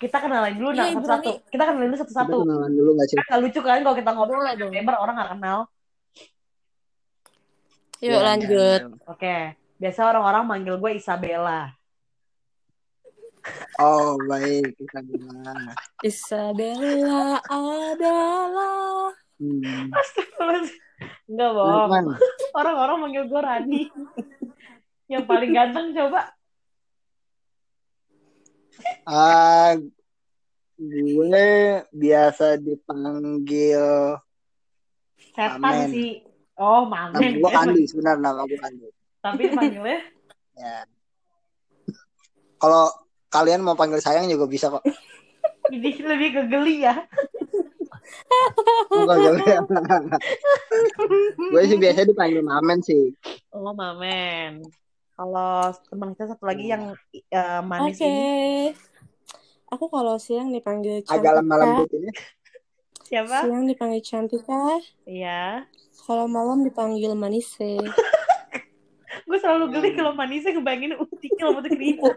Kita kenalan dulu Iya, nah Ibu satu-satu. Kita kenalan dulu Kita satu-satu. kenalan dulu gak sih? Kan nggak lucu kan kalau kita ngobrol panjang dong. orang nggak kenal. Yuk Ya, lanjut. ya. Oke. Biasa orang-orang manggil gue Isabella. Oh baik kita bilang. Isabella adalah Hmm. Enggak bohong. Orang-orang manggil gue Rani. Yang paling ganteng coba. ah, gue biasa dipanggil Setan Amen. sih. Oh, nama mamen. gue Andi sebenarnya nama gue Andi. Tapi dipanggilnya Ya. Kalau kalian mau panggil sayang juga bisa kok. jadi lebih ke geli ya. Enggak geli. gue sih biasa dipanggil Mamen sih. Oh, mamen. Kalau teman kita satu lagi yang eh, manis Oke. ini Aku kalau siang dipanggil Agak Cantika. lembut ini. siapa? Siang dipanggil Cantika. Iya. Kalau malam dipanggil Manise. Gue selalu geli kalau manisnya kebayangin uti kalau mau keribu.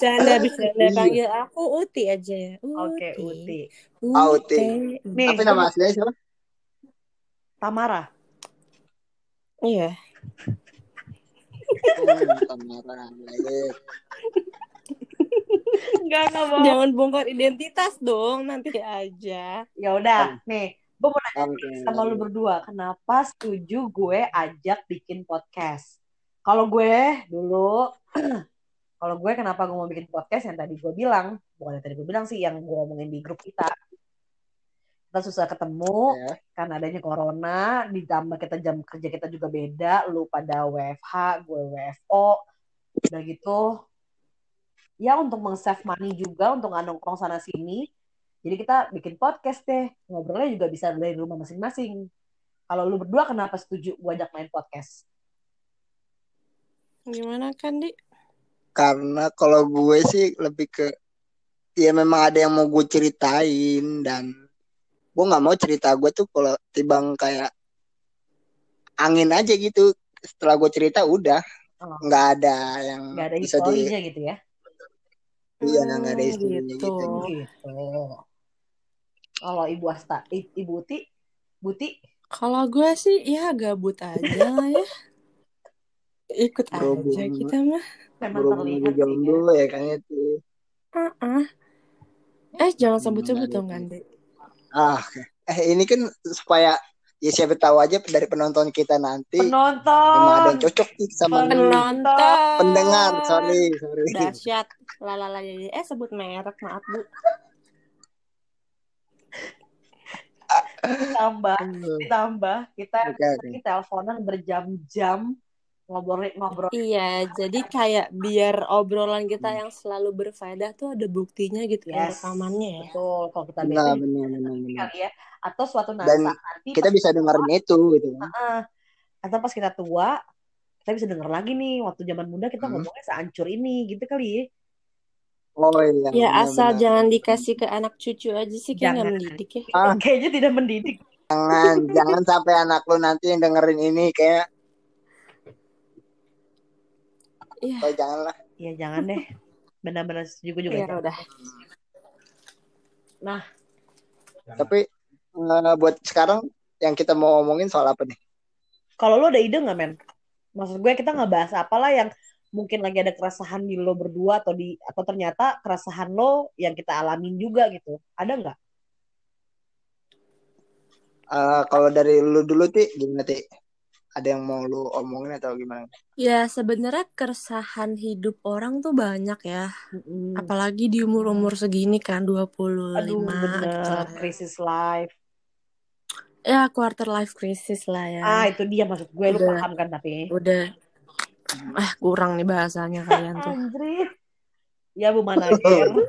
Canda bisa Iya. panggil aku Uti aja ya. Oke, Uti. Ah, Uti. Nih, Tapi nama aslinya siapa? Tamara. Iya. Hmm, Tamara. Enggak, enggak bohong. Jangan bongkar identitas dong, nanti aja. Ya udah, nih. Gue mau nanya Oke. sama lu berdua, kenapa setuju gue ajak bikin podcast? Kalau gue dulu, kalau gue kenapa gue mau bikin podcast yang tadi gue bilang, bukan yang tadi gue bilang sih, yang gue ngomongin di grup kita. Kita susah ketemu, Ya. karena adanya corona, ditambah kita jam kerja kita juga beda, lu pada WFH, gue WFO, udah gitu. Ya untuk meng-save money juga, untuk nggak nongkrong sana sini. Jadi kita bikin podcast deh, ngobrolnya juga bisa dari rumah masing-masing. Kalau lu berdua kenapa setuju gue ajak main podcast? Gimana kan, Di? Karena kalau gue sih lebih ke ya memang ada yang mau gue ceritain dan gue nggak mau cerita gue tuh kalau tibang kayak angin aja gitu. Setelah gue cerita udah Oh. nggak ada yang Nggak ada bisa di gitu ya? iya nggak ada Hmm, historinya gitu. gitu. Gitu. Kalau Ibu Asta, I- Ibu Uti, Buti, Kalau gue sih ya gabut aja lah ya. Ikut Berhubung- aja kita mah. memang terlihat sih ya. jomblo ya kayaknya tuh. Ah, Eh jangan sebut-sebut dong. Gandhi. Ah, oke. eh ini kan supaya ya siapa tahu aja dari penonton kita nanti emang ada yang Penonton, cocok nih sama. Penonton. pendengar sorry sorry Dahsyat. Lalala Eh sebut merek maaf Bu. ditambah, ditambah. Kita kita teleponan berjam-jam ngobrol ngobrol Iya, jadi kayak biar obrolan kita yang selalu berfaedah tuh ada buktinya gitu ya Yes. rekamannya ya. betul kalau kita benar beda benar benar benar kali ya. Atau suatu Dan saat nanti kita bisa dengerin itu gitu kan. Heeh. atau pas kita tua kita bisa denger lagi nih waktu zaman muda kita Hmm. ngomongnya seancur ini gitu kali ya oh iya Ya benar, asal benar. jangan dikasih ke anak cucu aja sih kayak nggak Jangan. mendidik ya. Ah. kayaknya tidak mendidik jangan jangan sampai anak lu nanti yang dengerin ini kayak Iya. oh janganlah ya jangan deh benar-benar setuju juga Ya udah. nah tapi eh, buat sekarang yang kita mau ngomongin soal apa nih kalau lo ada ide nggak men maksud gue kita nggak bahas apalah yang mungkin lagi ada keresahan di lo berdua atau di atau ternyata keresahan lo yang kita alamin juga gitu. Ada nggak? Eh, kalau dari lu dulu ti gimana ti? Ada yang mau lu omongin atau gimana? Ya sebenarnya keresahan hidup orang tuh banyak ya. Apalagi di umur-umur segini kan 25 aduh gitu bener. krisis life. Ya quarter life crisis lah ya. ah itu dia maksud gue lu Udah. paham kan tapi. Udah ah kurang nih bahasanya kalian tuh. Anjir. Ya Bu Manager.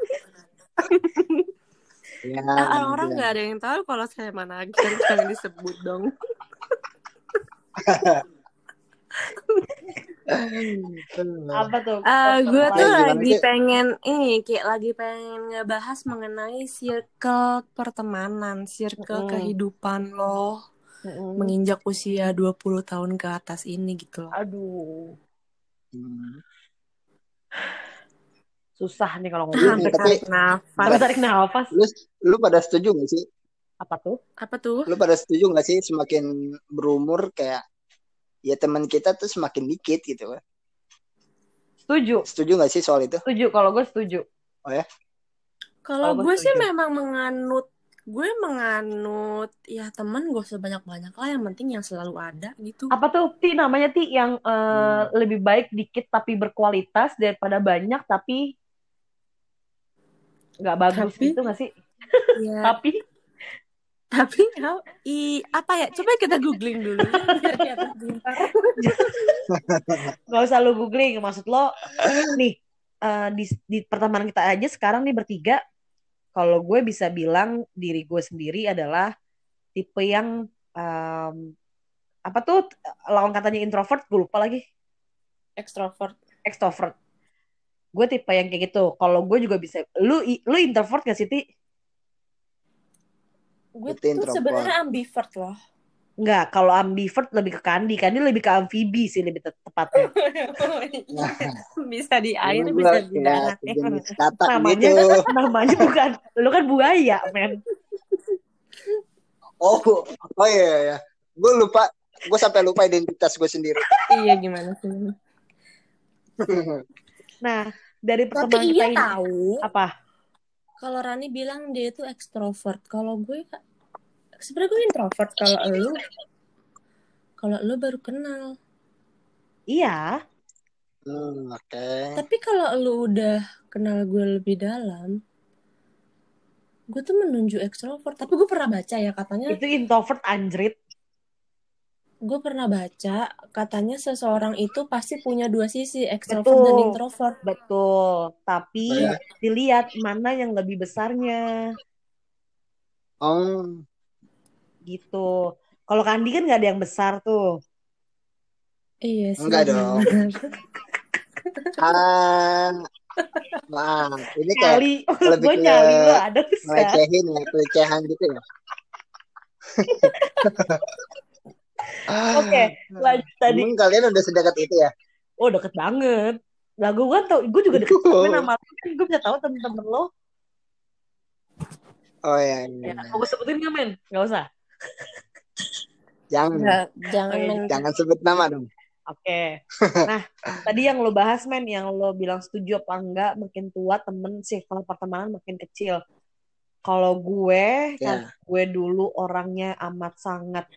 ya Ah, orang iya. nggak ada yang tahu kalau saya manajer jangan disebut dong. Apa tuh? Ah, gue tuh lagi pengen ini kayak lagi pengen ngebahas mengenai circle pertemanan, circle Mm-mm. kehidupan lo. mm. menginjak usia 20 tahun ke atas ini gitu loh. Aduh. Susah nih kalau Nah, ngomong. sampai tapi- tarik nafas. Harus tarik nafas. Lu lu pada setuju gak sih? Apa tuh? Apa tuh? Lu pada setuju gak sih semakin berumur kayak ya teman kita tuh semakin dikit gitu kan? Setuju. Setuju gak sih soal itu? Setuju. Kalau gue setuju. Kalau Kalau gue gue sih memang menganut gue menganut ya teman gak usah banyak-banyak lah yang penting yang selalu ada gitu. Apa tuh Ti namanya Ti yang eh, Hmm. lebih baik dikit tapi berkualitas daripada banyak tapi nggak bagus Tapi- gitu nggak sih? Ya, Tapi tapi ya, i, apa ya? Coba kita googling dulu nggak usah lu googling. Maksud lo nih eh, di, di pertemanan kita aja sekarang nih bertiga. Kalau gue bisa bilang diri gue sendiri adalah tipe yang em, apa tuh lawan katanya introvert gue lupa lagi. Extrovert. extrovert. Gue tipe yang kayak gitu. Kalau gue juga bisa lu lu introvert gak sih ti? Gue tuh sebenarnya ambivert loh. Nggak, kalau ambivert lebih ke kandi kandi lebih ke amfibi sih lebih te- tepatnya bisa di air, Lu bisa di kayak darat. katak namanya gitu. namanya bukan lu kan buaya men Oh, oh iya iya. iya. Gue lupa, gue sampai lupa identitas gue sendiri. iya gimana sih? nah dari Tapi pertemuan kita iya ini tahu. apa Kalau Rani bilang dia itu ekstrovert. Kalau gue sebenarnya gue introvert. Kalau lu kalau lu baru kenal. iya Hmm, oke. Tapi kalau lu udah kenal gue lebih dalam, gue tuh menunjuk ekstrovert. Tapi gue pernah baca ya katanya, itu introvert anjrit gue pernah baca katanya seseorang itu pasti punya dua sisi, ekstrovert Betul. dan introvert. betul tapi Oh, ya? dilihat mana yang lebih besarnya Oh, gitu kalau kandi kan nggak ada yang besar tuh Iya sih. Enggak dong. ah, maaf. Ini kayak nyali lebih gue ke nyali lo ada bisa ngelecehin ya, pelecehan gitu ya. oke lanjut tadi Emang kalian udah sedekat itu ya? Oh deket banget. Lah gue kan tau, gue juga deket banget sama lu kan gue bisa tahu temen-temen lo. Oh iya, iya. Ya, mau gue sebutin nggak men? Gak usah. Jangan, Nggak, jangan main jangan sebut nama dong. Oke. Nah tadi yang lo bahas men, yang lo bilang setuju apa enggak, makin tua temen sih kalau pertemanan makin kecil. Kalau gue, Ya. kan gue dulu orangnya amat sangat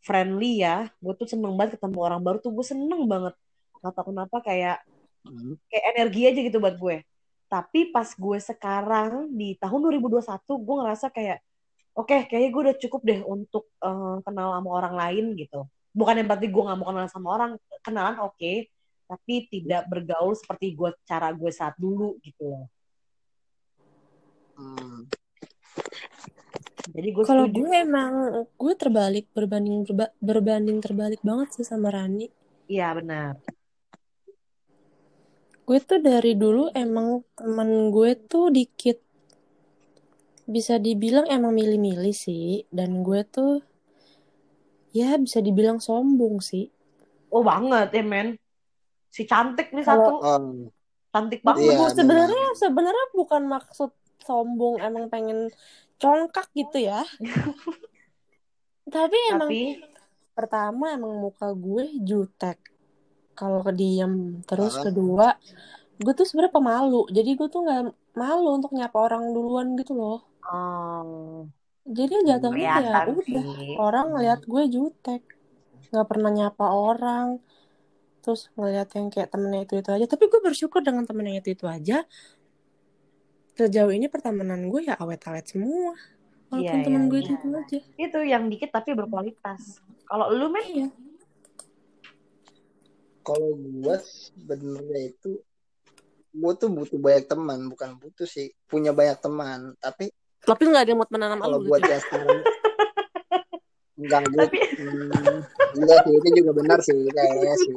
friendly ya. Gue tuh seneng banget ketemu orang baru tuh gue seneng banget. Gak tau kenapa kayak Hmm. kayak energi aja gitu buat gue. Tapi pas gue sekarang di tahun 2021 gue ngerasa kayak oke kayaknya gue udah cukup deh untuk eh, kenal sama orang lain gitu. Bukan yang berarti gue gak mau kenal sama orang, kenalan oke, tapi tidak bergaul seperti gue cara gue saat dulu gitu loh. Hmm. Jadi gue Kalau gue emang gue terbalik berbanding berba- berbanding terbalik banget sih sama Rani. Iya benar. Gue tuh dari dulu emang temen gue tuh dikit bisa dibilang emang milih-milih sih dan gue tuh ya bisa dibilang sombong sih. Oh banget ya men. Si cantik nih Kalau- satu, Oh, cantik Bang, banget. Iya, gue sebenarnya sebenarnya bukan maksud sombong emang pengen congkak gitu ya. Tapi emang Tapi pertama emang muka gue jutek. Kalau kediam terus Ah. kedua gue tuh sebenarnya pemalu. Jadi gue tuh nggak malu untuk nyapa orang duluan gitu loh. Oh, Jadi jatuhnya ya udah sih. orang ngeliat gue jutek. Nggak pernah nyapa orang. Terus ngeliat yang kayak temennya itu itu aja. Tapi gue bersyukur dengan temennya itu itu aja. Sejauh ini pertemanan gue ya awet-awet semua. Walaupun Iya, temen iya, gue iya. itu itu aja. Itu yang dikit tapi berkualitas. Kalau lu men, Iya. kalau gue sebenarnya itu gue tuh butuh banyak teman, bukan butuh sih, punya banyak teman. Tapi Tapi nggak ada yang mau temenan sama kalau lu buat gitu. yang sekarang. Enggak gue Tapi- hmm, iya sih itu juga benar sih kayaknya sih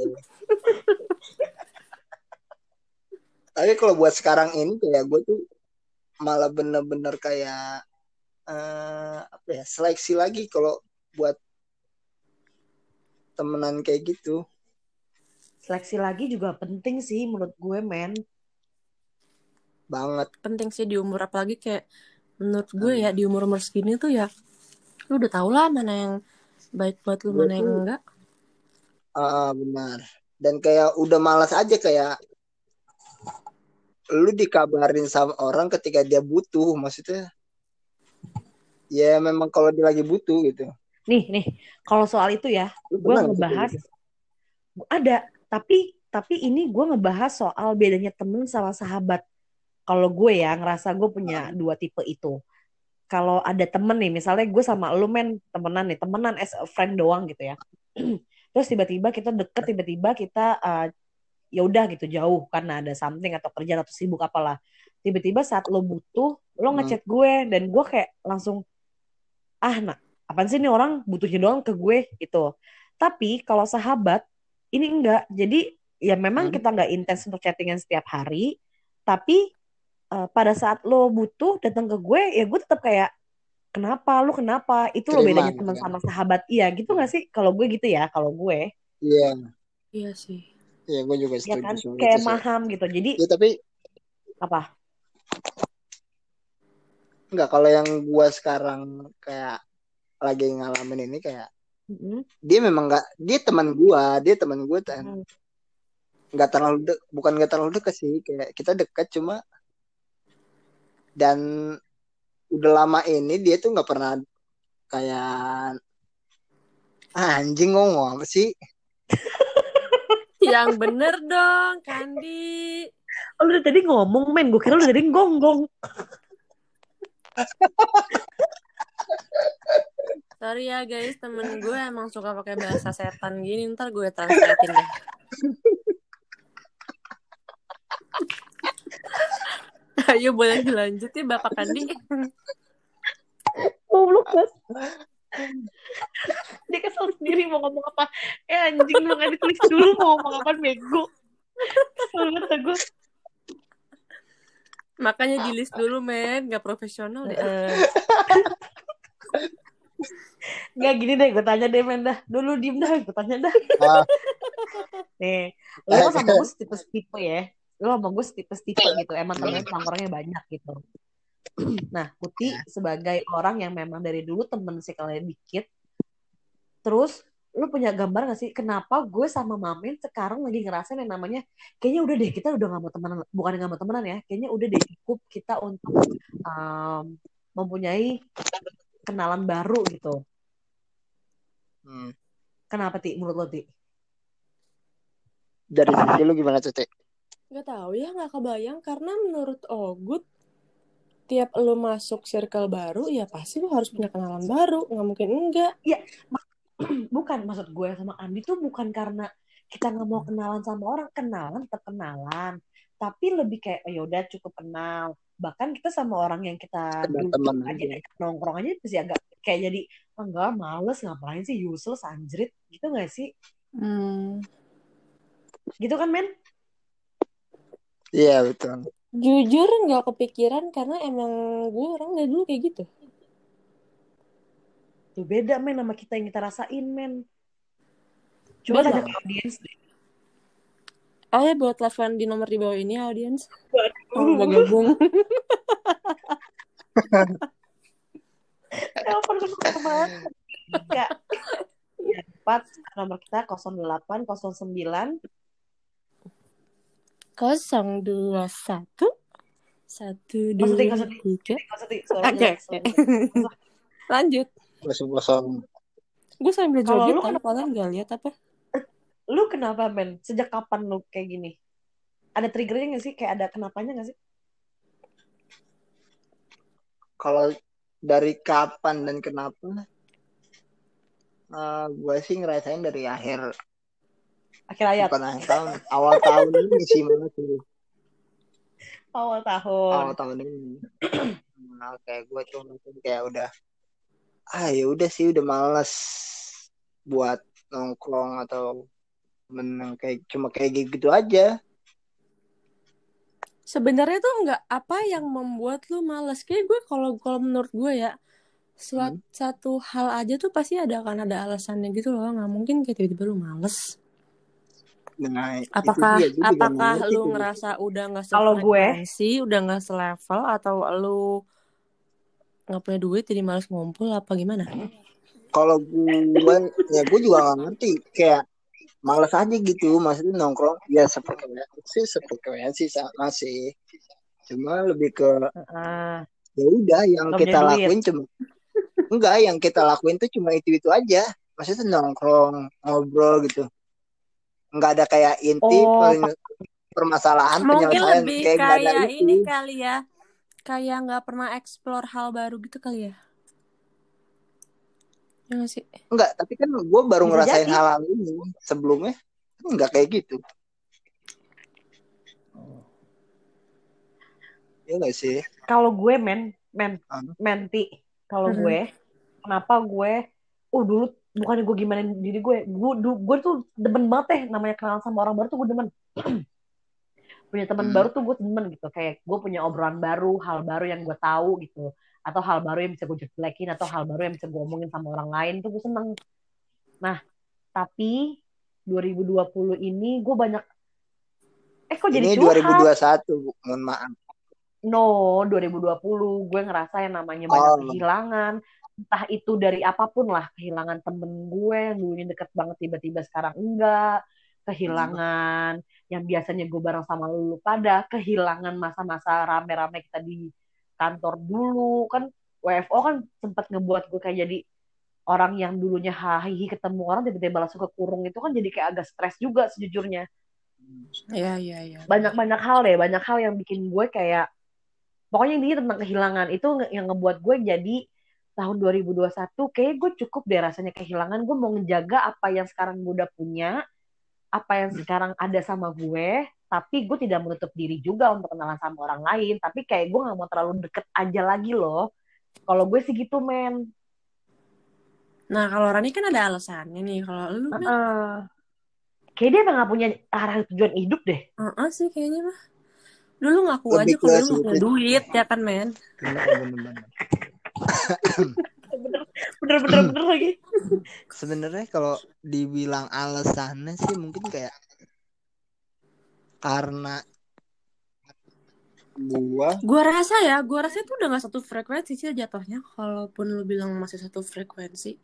tapi kalau buat sekarang ini kayak gue tuh malah bener-bener kayak eh, apa ya seleksi lagi kalau buat temenan kayak gitu. Seleksi lagi juga penting sih menurut gue, men. banget. Penting sih di umur apalagi kayak menurut gue ya di umur umur segini tuh ya lu udah tau lah mana yang baik buat lu mana yang enggak Ah, benar dan kayak udah malas aja kayak lu dikabarin sama orang ketika dia butuh maksudnya ya memang kalau dia lagi butuh gitu Nih, nih. Kalau soal itu ya, gue ngebahas gitu? ada, tapi tapi ini gue ngebahas soal bedanya temen sama sahabat. Kalau gue ya ngerasa gue punya dua tipe itu. Kalau ada temen nih, misalnya gue sama lu men temenan nih, temenan as a friend doang gitu ya. Terus tiba-tiba kita deket, tiba-tiba kita uh, ya udah gitu jauh karena ada something atau kerjaan atau sibuk apalah. Tiba-tiba saat lo butuh, lo Hmm. ngechat gue dan gue kayak langsung ah nah apaan sih nih orang butuhnya doang ke gue gitu. Tapi kalau sahabat ini enggak. Jadi ya memang Hmm. kita nggak intens untuk chattingan setiap hari, tapi eh, pada saat lo butuh datang ke gue ya gue tetap kayak kenapa? Lu kenapa? Itu lo bedanya teman ya. sama sahabat. Iya gitu nggak sih? Kalau gue gitu ya kalau gue. Iya. Iya sih. Iya gue juga ya setuju kan? sama kayak itu sih. maham gitu. Jadi ya tapi apa? Enggak, kalau yang gua sekarang kayak lagi ngalamin ini kayak Mm-mm. dia memang nggak dia teman gua, dia teman gua dan Hmm. nggak terlalu de- bukan nggak terlalu dekat sih kayak kita dekat cuma dan udah lama ini dia tuh nggak pernah kayak "Ah, anjing ngomong apa sih? Yang bener dong Kandi. Oh, lu tadi ngomong men. Gue kira lu dari tadi gonggong sorry ya guys. Temen gue emang suka pakai bahasa setan gini. Ntar gue translatein deh Ayo boleh dilanjut ya Bapak Kandi. goblok banget dia kesel sendiri mau ngomong apa eh anjing lu nggak ditulis dulu mau ngomong apa bego kesel banget gue Makanya di list dulu men, gak profesional deh. Nggak gini deh, gue tanya deh, men dah. Dulu diem dah, gue tanya dah. Ah. Nih, lu sama gue tipe-tipe ya. Lu sama gue tipe-tipe gitu. Emang temen nongkrongnya banyak gitu. Nah, Putih sebagai orang yang memang dari dulu temen sih kalian dikit. Terus, lu punya gambar gak sih kenapa gue sama Mamen sekarang lagi ngerasain yang namanya kayaknya udah deh kita udah gak mau temenan bukan gak mau temenan ya kayaknya udah deh cukup kita untuk um, mempunyai kenalan baru gitu Hmm. kenapa ti menurut lo ti dari sisi lu gimana tuh Teh? Gak tahu ya, gak kebayang. Karena menurut Ogut, tiap lo masuk circle baru, ya pasti lo harus punya kenalan baru. Gak mungkin enggak. bukan maksud gue sama Andi tuh bukan karena kita nggak mau kenalan sama orang kenalan tetap kenalan tapi lebih kayak oh, yaudah cukup kenal bahkan kita sama orang yang kita teman aja aja. nongkrong aja pasti agak kayak jadi "Ah, enggak males ngapain sih useless anjrit gitu gak sih Hmm. gitu kan men Iya betul. Jujur gak kepikiran karena emang gue orang dari dulu kayak gitu. tuh beda men sama kita yang kita rasain men coba tanya ke audiens deh Oh ya buat telepon di nomor di bawah ini audiens. Oh, mau gabung. telepon ke ke mana ya ya empat nomor kita 08 09 kosong dua satu satu dua tiga Oke, lanjut Kosong kosong. gue sambil Kalau joget lu kenapa- kalian gak lihat apa Lu kenapa, Ben? Sejak kapan lu kayak gini? Ada triggernya gak sih? Kayak ada kenapanya gak sih? Kalau dari kapan dan kenapa? gue sih ngerasain dari akhir Akhir ayat, bukan akhir tahun, awal tahun ini sih malah tuh. awal tahun. awal tahun ini. Nah, kayak gue tuh mungkin kayak udah, ah ya udah sih udah males buat nongkrong atau menang kayak cuma kayak gitu aja. sebenarnya tuh nggak apa yang membuat lu malas kayak gue kalau kalau menurut gue ya suat, satu hal aja tuh pasti ada akan ada alasannya gitu loh nggak mungkin kayak tiba-tiba lu males Nah, itu apakah dia, gue juga apakah ngerti lu tuh. ngerasa udah nggak Kalau gue- sefrekuensi udah nggak selevel atau lu nggak punya duit jadi males ngumpul apa gimana Kalau gue, ya gue juga gak ngerti. Kayak males aja gitu. Maksudnya nongkrong, ya sefrekuensi, sefrekuensi sama sih. Cuma lebih ke Heeh. ya udah yang kita duit. lakuin cuma enggak yang kita lakuin tuh cuma itu itu aja maksudnya nongkrong ngobrol gitu nggak ada kayak inti Oh, permasalahan mungkin penyelesaian lebih kayak nggak ada kayak itu ini kali ya kayak nggak pernah explore hal baru gitu kali ya? Ya nggak sih? Enggak tapi kan gue baru Bisa ngerasain jadi. hal-hal ini sebelumnya. Enggak kayak gitu. Ya nggak sih? Kalau gue men men menti. Kalau Mhm. gue kenapa gue oh dulu bukannya gue gimana diri gue gue gue tuh demen banget deh namanya kenalan sama orang baru tuh gue demen punya teman Hmm. baru tuh gue demen gitu kayak gue punya obrolan baru hal baru yang gue tahu gitu atau hal baru yang bisa gue jelekin atau hal baru yang bisa gue omongin sama orang lain tuh gue seneng nah tapi 2020 ini gue banyak eh kok jadi ini curhat 2021 mohon maaf No, 2020 gue ngerasa yang namanya banyak Oh. kehilangan. Entah itu dari apa pun lah, kehilangan temen gue yang dulunya deket banget tiba-tiba sekarang enggak. Kehilangan yang biasanya gue bareng sama lu pada, kehilangan masa-masa rame-rame kita di kantor dulu. Kan WFO kan sempat ngebuat gue kayak jadi orang yang dulunya hahihi ketemu orang tiba-tiba langsung ke kurung itu kan jadi kayak agak stres juga sejujurnya Iya iya iya. banyak-banyak hal deh, banyak hal yang bikin gue kayak pokoknya intinya tentang kehilangan itu yang ngebuat gue jadi tahun 2021 kayak gue cukup deh rasanya kehilangan gue mau ngejaga apa yang sekarang gue udah punya apa yang sekarang ada sama gue tapi gue tidak menutup diri juga untuk kenalan sama orang lain tapi kayak gue nggak mau terlalu deket aja lagi loh kalau gue sih gitu men Nah kalau Rani kan ada alasannya nih. Kalau lu kan, Heeh. kayak dia emang gak punya arah tujuan hidup deh Heeh sih kayaknya mah. Dulu ngaku Lebih aja kalau lu nggak punya sempit. duit ya kan men. Bener bener bener lagi sebenarnya kalau dibilang alasannya sih mungkin kayak karena gua Gua rasa ya, gua rasa itu udah gak satu frekuensi sih jatuhnya. Kalaupun lu bilang masih satu frekuensi.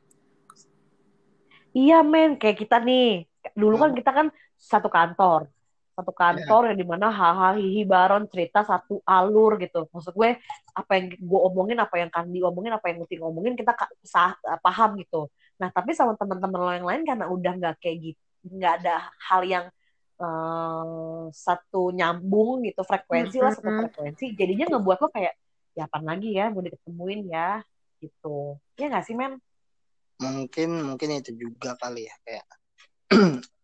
Iya men, kayak kita nih. Dulu kan kita kan satu kantor. Satu kantor yang di mana haha hihi baron cerita satu alur gitu. Maksud gue apa yang gue omongin, apa yang Kandi omongin, apa yang Uti ngomongin kita sah- paham gitu. Nah tapi sama teman-teman lo yang lain karena udah nggak kayak gitu, nggak ada hal yang eh, satu nyambung gitu frekuensi lah satu frekuensi. Jadinya ngebuat lo kayak ya apa lagi ya mau diketemuin ya gitu. Ya nggak sih men? mungkin mungkin itu juga kali ya kayak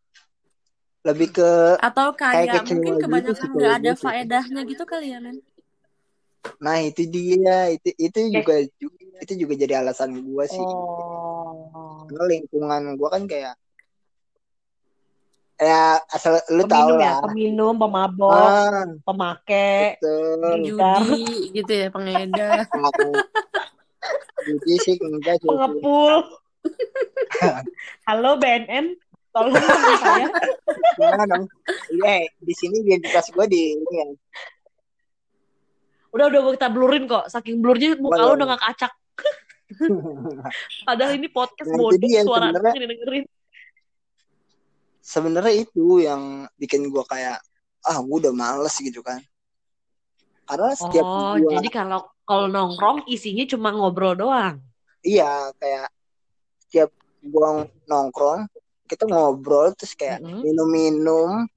lebih ke Atau Kayak kayak mungkin gitu kebanyakan nggak ada gue sih. faedahnya gitu kali ya men. nah itu dia itu itu juga itu juga jadi alasan gua sih Oh. karena lingkungan gua kan kayak ya asal lu tahu peminum ya, lah peminum, pemabok, ah, pemakai, betul Judi gitu ya pengedar. jadi sih enggak pengepul. Halo BNN, tolong saya. Gimana dong? Iya, di sini identitas gue di ini ya. Udah udah kita blurin kok, saking blurnya muka lo udah gak kacak. Padahal ini podcast Nah, dia suara sebenarnya. dengerin dengerin. Sebenarnya itu yang bikin gue kayak ah gue udah males gitu kan. Karena setiap Oh, gua jadi kalau kalau nongkrong isinya cuma ngobrol doang. iya kayak setiap gua nongkrong kita ngobrol terus kayak minum-minum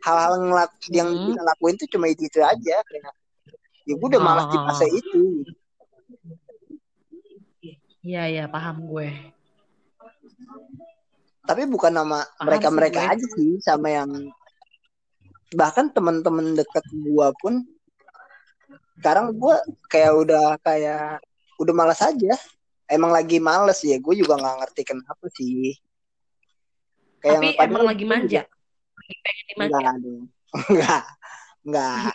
hal-hal yang, lak- yang Mm-mm. kita lakuin tuh cuma itu itu aja kayak ya gue udah malas di fase Oh. itu Iya iya paham gue. tapi bukan nama Paham mereka mereka sih gue. aja sih sama yang bahkan teman-teman dekat gua pun sekarang gua kayak udah kayak udah malas aja emang lagi males ya gue juga nggak ngerti kenapa sih kayak Tapi emang lagi manja. Lagi pengen dimanja. enggak enggak enggak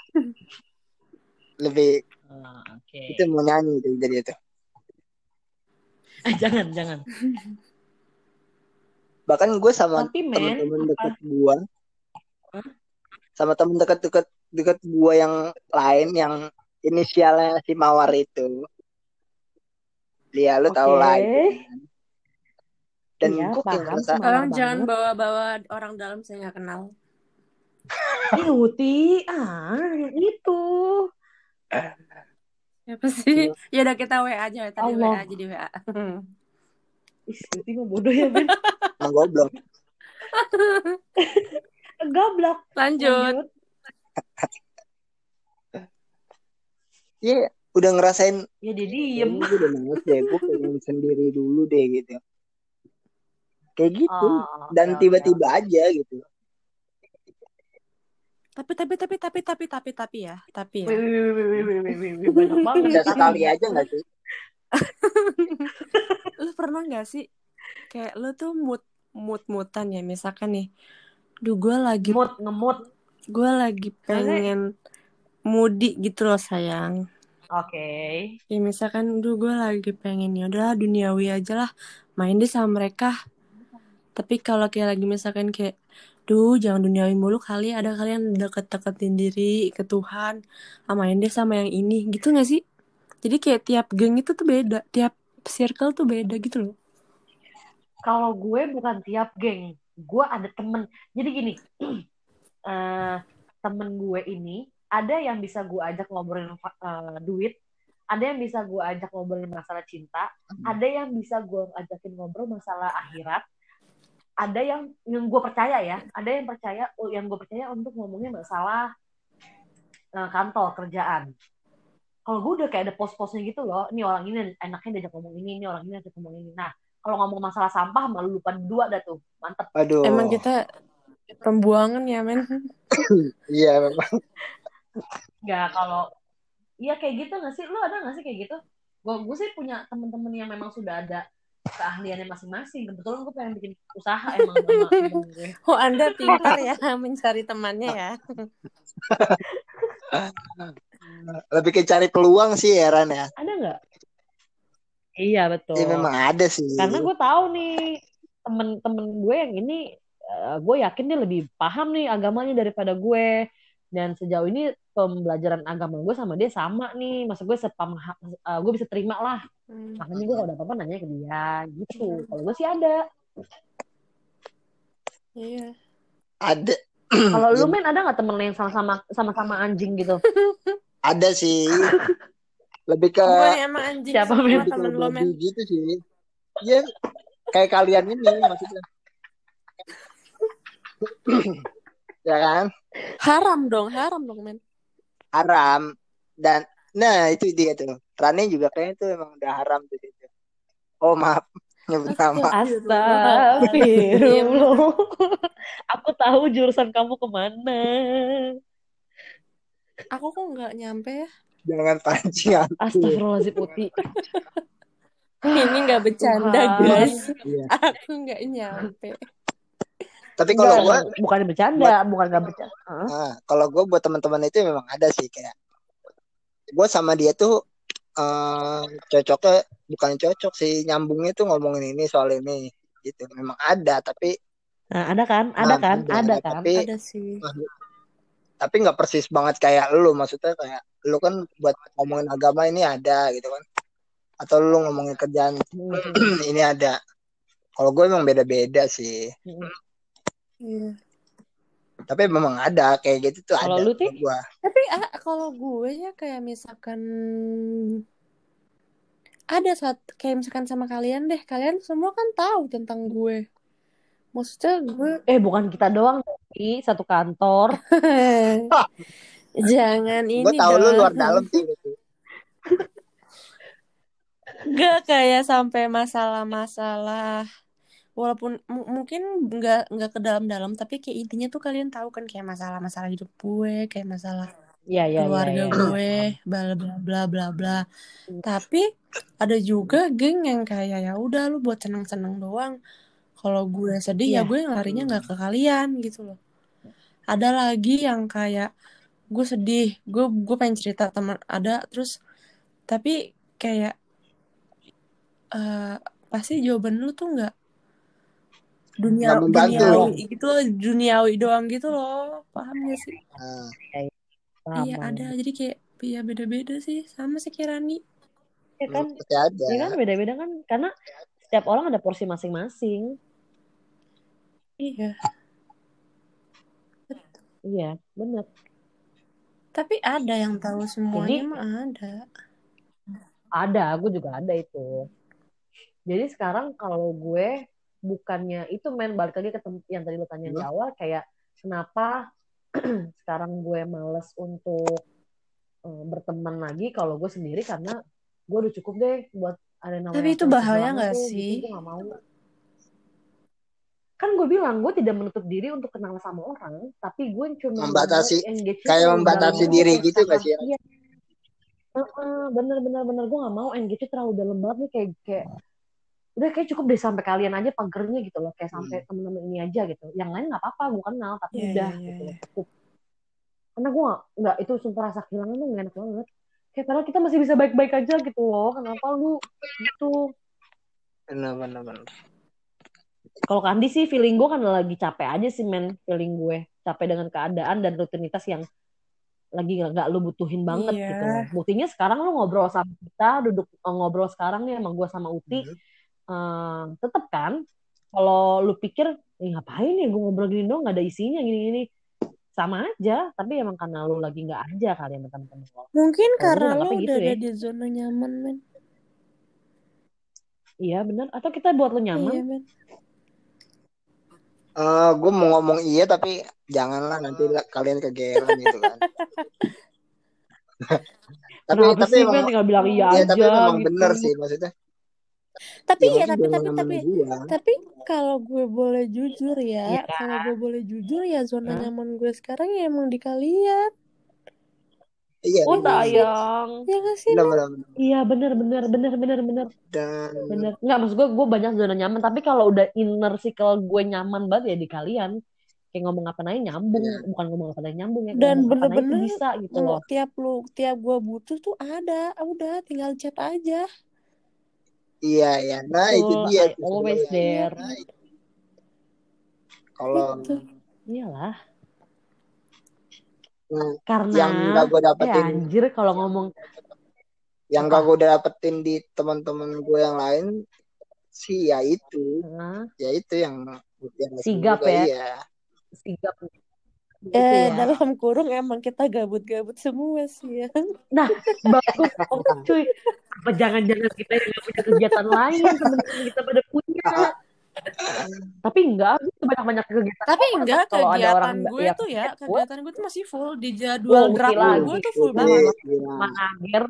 lebih Ah, Oke. itu mau nyanyi itu jadi itu Eh, jangan, jangan. bahkan gue sama temen-temen apa? deket gue sama temen deket-deket deket gue yang lain yang inisialnya si Mawar itu dia lu tahu Oke. lah itu kan. Dan Iya, gue kayak paham Mawar Tolong jangan bawa-bawa orang dalam saya nggak kenal. Ih, Uti, ah, yang itu. Siapa sih? Ya udah kita WA aja. Tadi Allah. WA aja di WA. Ih, Uti mah bodoh ya, Ben. goblok Goblok. Lanjut. Iya udah ngerasain Ya kayaknya diem. gue udah males deh gue pengen sendiri dulu deh gitu kayak gitu Oh, dan tiba-tiba aja gitu Tapi tapi tapi tapi tapi tapi tapi ya. Tapi ya. Wih, wih, wih, wih, wih, wih, wih, wih, banyak banget. bisa sekali aja nggak sih Lu pernah nggak sih kayak lu tuh mood mood mutan ya misalkan nih. Duh gue lagi Ngemut, ngemut. gue lagi pengen mudik gitu loh sayang. Oke. Ya misalkan duh gue lagi pengen ya udah duniawi aja lah main deh sama mereka. Tapi kalau kayak lagi misalkan kayak duh jangan duniawi mulu kali ada kalian deket-deketin diri ke Tuhan ah, main deh sama yang ini gitu gak sih? Jadi kayak tiap geng itu tuh beda, tiap circle tuh beda gitu loh. Kalau gue bukan tiap geng, gue ada temen. Jadi gini, eh temen gue ini ada yang bisa gue ajak ngobrolin eh, duit, ada yang bisa gue ajak ngobrolin masalah cinta, ada yang bisa gue ajakin ngobrol masalah akhirat, ada yang yang gue percaya ya, ada yang percaya yang gue percaya untuk ngomongin masalah eh, kantor kerjaan. Kalau gue udah kayak ada pos-posnya gitu loh, ini orang ini enaknya diajak ngomong ini, ini orang ini diajak ngomong ini. Nah, kalau ngomong masalah sampah malu lupa dua dah tuh, mantep. aduh Emang kita pembuangan ya men. iya memang Nggak kalau, iya kayak gitu nggak sih? Lu ada nggak sih kayak gitu? Gue gue sih punya temen-temen yang memang sudah ada keahliannya masing-masing. Kebetulan gue pengen bikin usaha emang gue. Oh anda pintar ya mencari temannya ya. lebih ke cari peluang sih ya Ran ya Ada nggak? Iya betul. ya memang ada sih Karena gue tahu nih temen-temen gue yang ini, eh, gue yakin dia lebih paham nih agamanya daripada gue. Dan sejauh ini pembelajaran agama gue sama dia sama nih. Maksud gue sepam, eh, gue bisa terima lah. Makanya gue kalau ada apa-apa nanya ke dia gitu. Kalau gue sih ada. Iya. ada Kalau lu men ada nggak temen yang sama-sama sama-sama anjing gitu? ada sih lebih ke emang anjing Siapa, Men? ke temen lo men. babi gitu sih ya kayak kalian ini maksudnya ya kan Haram dong, haram dong men. haram dan nah itu dia tuh Rani juga kayaknya tuh emang udah haram tuh itu oh maaf nyebut nama Astagfirullah. Aku tahu jurusan kamu ke mana. Aku kok nggak nyampe ya? jangan pancing aku Astagfirullahaladzim Uti. Ini nggak bercanda Tuhan. guys. Iya. Aku nggak nyampe. Tapi kalau gue bukan bercanda, bukan nggak bercanda. Nah, kalau gue buat teman-teman itu memang ada sih kayak gue sama dia tuh eh cocoknya bukan cocok sih nyambungnya tuh ngomongin ini soal ini gitu memang ada tapi Nah, ada kan? Ada Nah, kan? ada, Ada ada, kan? tapi- Ada sih. tapi nggak persis banget kayak lu maksudnya kayak lu kan buat ngomongin agama ini ada gitu kan atau lu ngomongin kerjaan Hmm. ini ada kalau gue memang beda-beda sih Iya. tapi memang ada kayak gitu tuh Kalau ada lu, kalau gua Tapi ah, kalau gue ya kayak misalkan ada saat kayak misalkan sama kalian deh, kalian semua kan tahu tentang gue. Maksudnya gue Eh, bukan kita doang, Ti. Satu kantor. jangan ini gue tahu lu luar dalam sih. Gak kayak sampai masalah-masalah walaupun mu- mungkin nggak nggak ke dalam-dalam tapi kayak intinya tuh kalian tahu kan kayak masalah-masalah hidup gue kayak masalah iya, iya. keluarga iya. gue bla bla bla bla bla tapi ada juga geng yang kayak ya udah lu buat seneng-seneng doang kalau gue sedih ya Iya. gue larinya nggak ke kalian gitu loh ada lagi yang kayak gue sedih gue gue pengen cerita teman ada terus tapi kayak eh pasti jawaban lu tuh nggak dunia duniawi gitu loh, duniawi doang gitu loh. Paham gak sih? Nah, Paham, iya ada jadi kayak ya beda-beda sih. Sama sih kayak Rani. Ya kan, ada. ya kan? Beda-beda kan? Karena setiap orang ada porsi masing-masing. iya. Iya, bener. tapi ada yang tahu semuanya Jadi- mah ada. Ada, gue juga ada itu. Jadi sekarang kalau gue bukannya itu men balik lagi ke yang tadi lo tanya di Hmm. awal kayak kenapa sekarang gue males untuk eh, berteman lagi kalau gue sendiri karena gue udah cukup deh buat ada namanya Tapi itu bahaya nggak tuh, sih? Gitu, gue gak mau. Kan gue bilang gue tidak menutup diri untuk kenal sama orang, tapi gue cuma Membatasi- kayak membatasi diri gitu nggak sih? Iya. Heeh, bener bener bener gue gak mau engage terlalu dalam banget nih kayak kayak udah kayak cukup deh sampai kalian aja pagernya gitu loh kayak sampai temen-temen ini aja gitu yang lain nggak apa-apa gue kenal tapi Iya, udah iya, gitu iya. loh cukup karena gue nggak itu sumpah rasa kehilangan tuh gak enak banget kayak padahal kita masih bisa baik-baik aja gitu loh kenapa lu gitu Benar, benar, benar. kalau Kandi sih feeling gue kan lagi capek aja sih men feeling gue capek dengan keadaan dan rutinitas yang lagi nggak nggak lu butuhin banget Iya. gitu loh. Buktinya sekarang lu ngobrol sama kita, duduk ngobrol sekarang nih sama gue sama Uti, Hmm. Eh, tetep kan kalau lu pikir eh, ngapain ya gue ngobrol gini dong nggak ada isinya gini-gini sama aja tapi emang karena lu lagi nggak aja kali sama temen-temen lo mungkin karena lo nangkapnya udah gitu ada ya. di zona nyaman men. Iya benar atau kita buat lu nyaman? Iya men. Eh, gue mau ngomong iya tapi janganlah nanti lah kalian kegeeran gitu kan. tapi kenapa tapi sih? emang, kan tinggal bilang iya, iya, aja tapi memang gitu. bener sih maksudnya. Tapi Ya, ya maksudnya tapi tapi tapi gua. tapi kalau gue boleh jujur ya Iya. kalau gue boleh jujur ya zona Hah? nyaman gue sekarang ya emang di kalian Iya. oh iya. sayang ya gak sih Bener, bener, bener. iya bener bener bener bener bener Dan bener nggak maksud gue gue banyak zona nyaman tapi kalau udah inner circle gue nyaman banget ya di kalian kayak ngomong apa aja nyambung Iya. bukan ngomong apa aja nyambung ya Dan bener-bener bisa gitu loh tiap lu tiap gue butuh tuh ada udah tinggal chat aja iya ya. Nah itu Betul, dia I always sebenarnya. there Nah, itu. Kalau gitu iyalah hmm, karena yang gak gue eh dapetin anjir kalau ngomong yang gak gue dapetin di teman-teman gue yang lain sih ya itu Hah? ya itu yang yang sigap ya iya sigap itu eh ya. dalam kurung emang kita gabut-gabut semua sih ya. Nah bagus banget cuy. Apa jangan-jangan kita yang punya kegiatan lain temen-temen kita pada punya? Tapi enggak itu banyak-banyak kegiatan. Tapi enggak kalau ada orang kegiatan gue yang tuh ya kegiatan gue tuh masih full. Di jadwal lagi. gue tuh full banget. Gila. manager.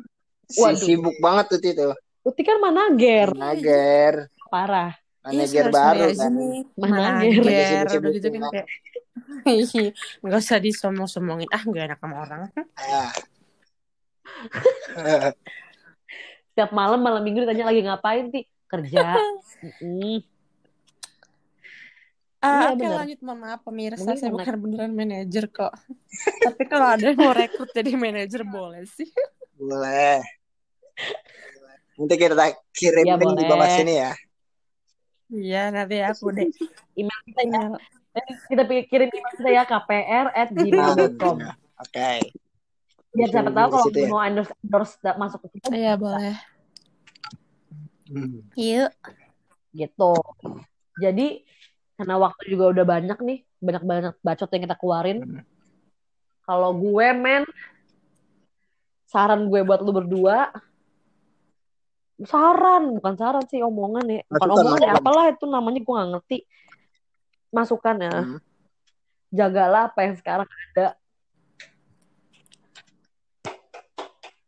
Si waduh. sibuk banget tuh itu Uti kan manager. Manager. Parah. Iya, manager baru kan. Manager. Manager, udah gitu kan ya. kayak nggak usah disomong-somongin ah nggak enak sama orang. Setiap malam malam minggu ditanya lagi ngapain ti? Kerja. Ah Iya, oke lanjut. Mohon maaf pemirsa. Mungkin saya bukan beneran manajer kok. Tapi kalau ada yang mau rekrut jadi manajer boleh sih. Boleh. Nanti kita kirim Ya, link di boleh. bawah sini ya. Iya nanti aku deh. Email kita ya kita kirim email kita ya kpr at gmail.com oke. Biar siapa tahu kalau ya. mau endorse endorse masuk ke kita iya boleh. Hmm. yuk. Gitu. Jadi karena waktu juga udah banyak nih banyak banyak bacot yang kita keluarin. Hmm. kalau gue men saran gue buat lu berdua saran bukan saran sih omongan ya. Bukan Masukan, omongan ya apalah itu namanya gue nggak ngerti masukan ya. Hmm. jagalah apa yang sekarang ada.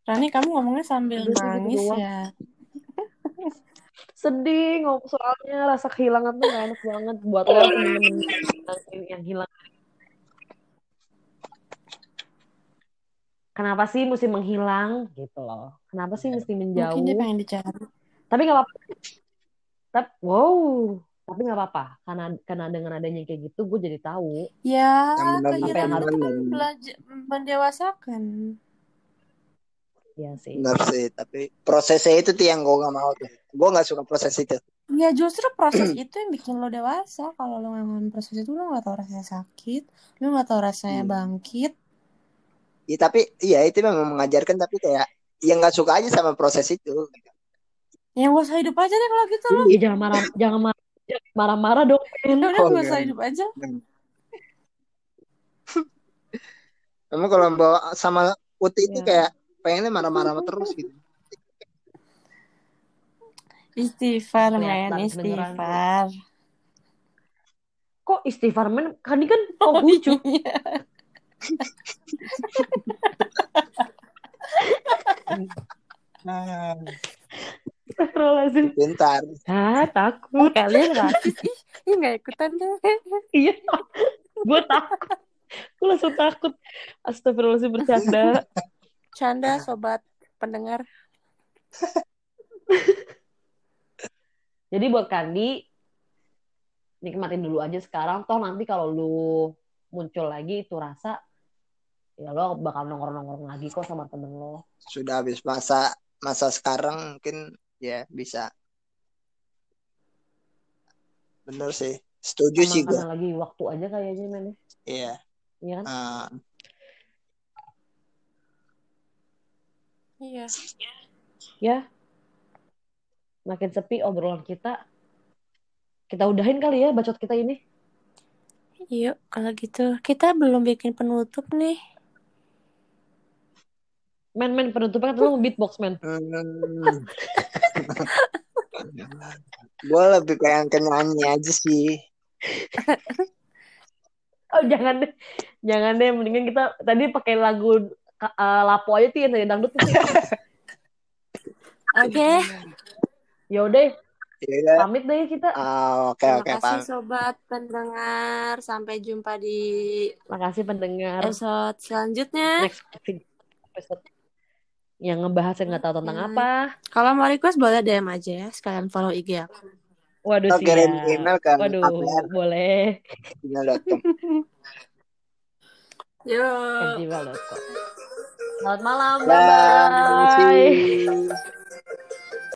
Rani kamu ngomongnya sambil gitu nangis doang. ya. Sedih ngomong soalnya rasa kehilangan tuh gak enak banget buat lo temen-temen yang, yang hilang. Kenapa sih mesti menghilang? Gitu loh. Kenapa sih mesti menjauh mungkin dia pengen dicari. Tapi nggak apa-apa. Tapi wow tapi nggak apa-apa karena karena dengan adanya kayak gitu gue jadi tahu ya Yang Apa yang harus- kan dan- belajar mendewasakan ya sih Benar sih, tapi prosesnya itu tuh yang gue gak mau tuh. Gue gak suka proses itu. Ya justru proses itu yang bikin lo dewasa. Kalau lo ngalamin proses itu lo nggak tahu rasanya sakit, lo nggak tahu rasanya Hmm. bangkit. Ya, tapi iya itu memang mengajarkan tapi kayak ya nggak suka aja sama proses itu. Ya gak usah hidup aja deh kalau gitu lo. Iya jangan marah, jangan marah, marah-marah dong. Men. Udah Oh, gak usah iya. hidup aja. Memang kalau bawa sama Uti itu Ya. kayak pengennya marah-marah terus gitu. Istighfar men, istighfar. Kok istighfar men? Kan ini kan Konghucu. Iya. Astagfirullahaladzim. Pintar. Ah, takut. Kalian rasis ih, ih nggak ikutan deh. Iya. Gue takut. Gue langsung takut. Astagfirullahaladzim bercanda. Canda sobat pendengar. Jadi buat Kandi, nikmatin dulu aja sekarang. Toh nanti kalau lu muncul lagi itu rasa, ya lo bakal nongkrong-nongkrong lagi kok sama temen lo. Sudah habis masa masa sekarang mungkin ya bisa. Bener sih. Setuju sih gue. Lagi waktu aja kayaknya men. Iya. Iya kan? Ah, Iya. Ya. Makin sepi obrolan kita. Kita udahin kali ya bacot kita ini. Yuk, kalau gitu kita belum bikin penutup nih. Men, men, penutupnya kan lu beatbox, men. hmm. gue lebih kayak ke nyanyi aja sih. Oh, jangan deh. Jangan deh, mendingan kita tadi pakai lagu uh, Lapo aja tuh yang dari dangdut tuh. Oke. Yaudah, Iya. pamit deh kita. Ah, Oke Terima oke kasih paham. sobat pendengar. Sampai jumpa di Makasih pendengar. episode selanjutnya. Next episode yang ngebahas yang nggak tahu tentang Oke. apa. Kalau mau request boleh DM aja ya. Sekalian follow IG aku. Waduh, Atau kirim email ke Waduh, KPR boleh. Yo. Selamat malam, Bye. you.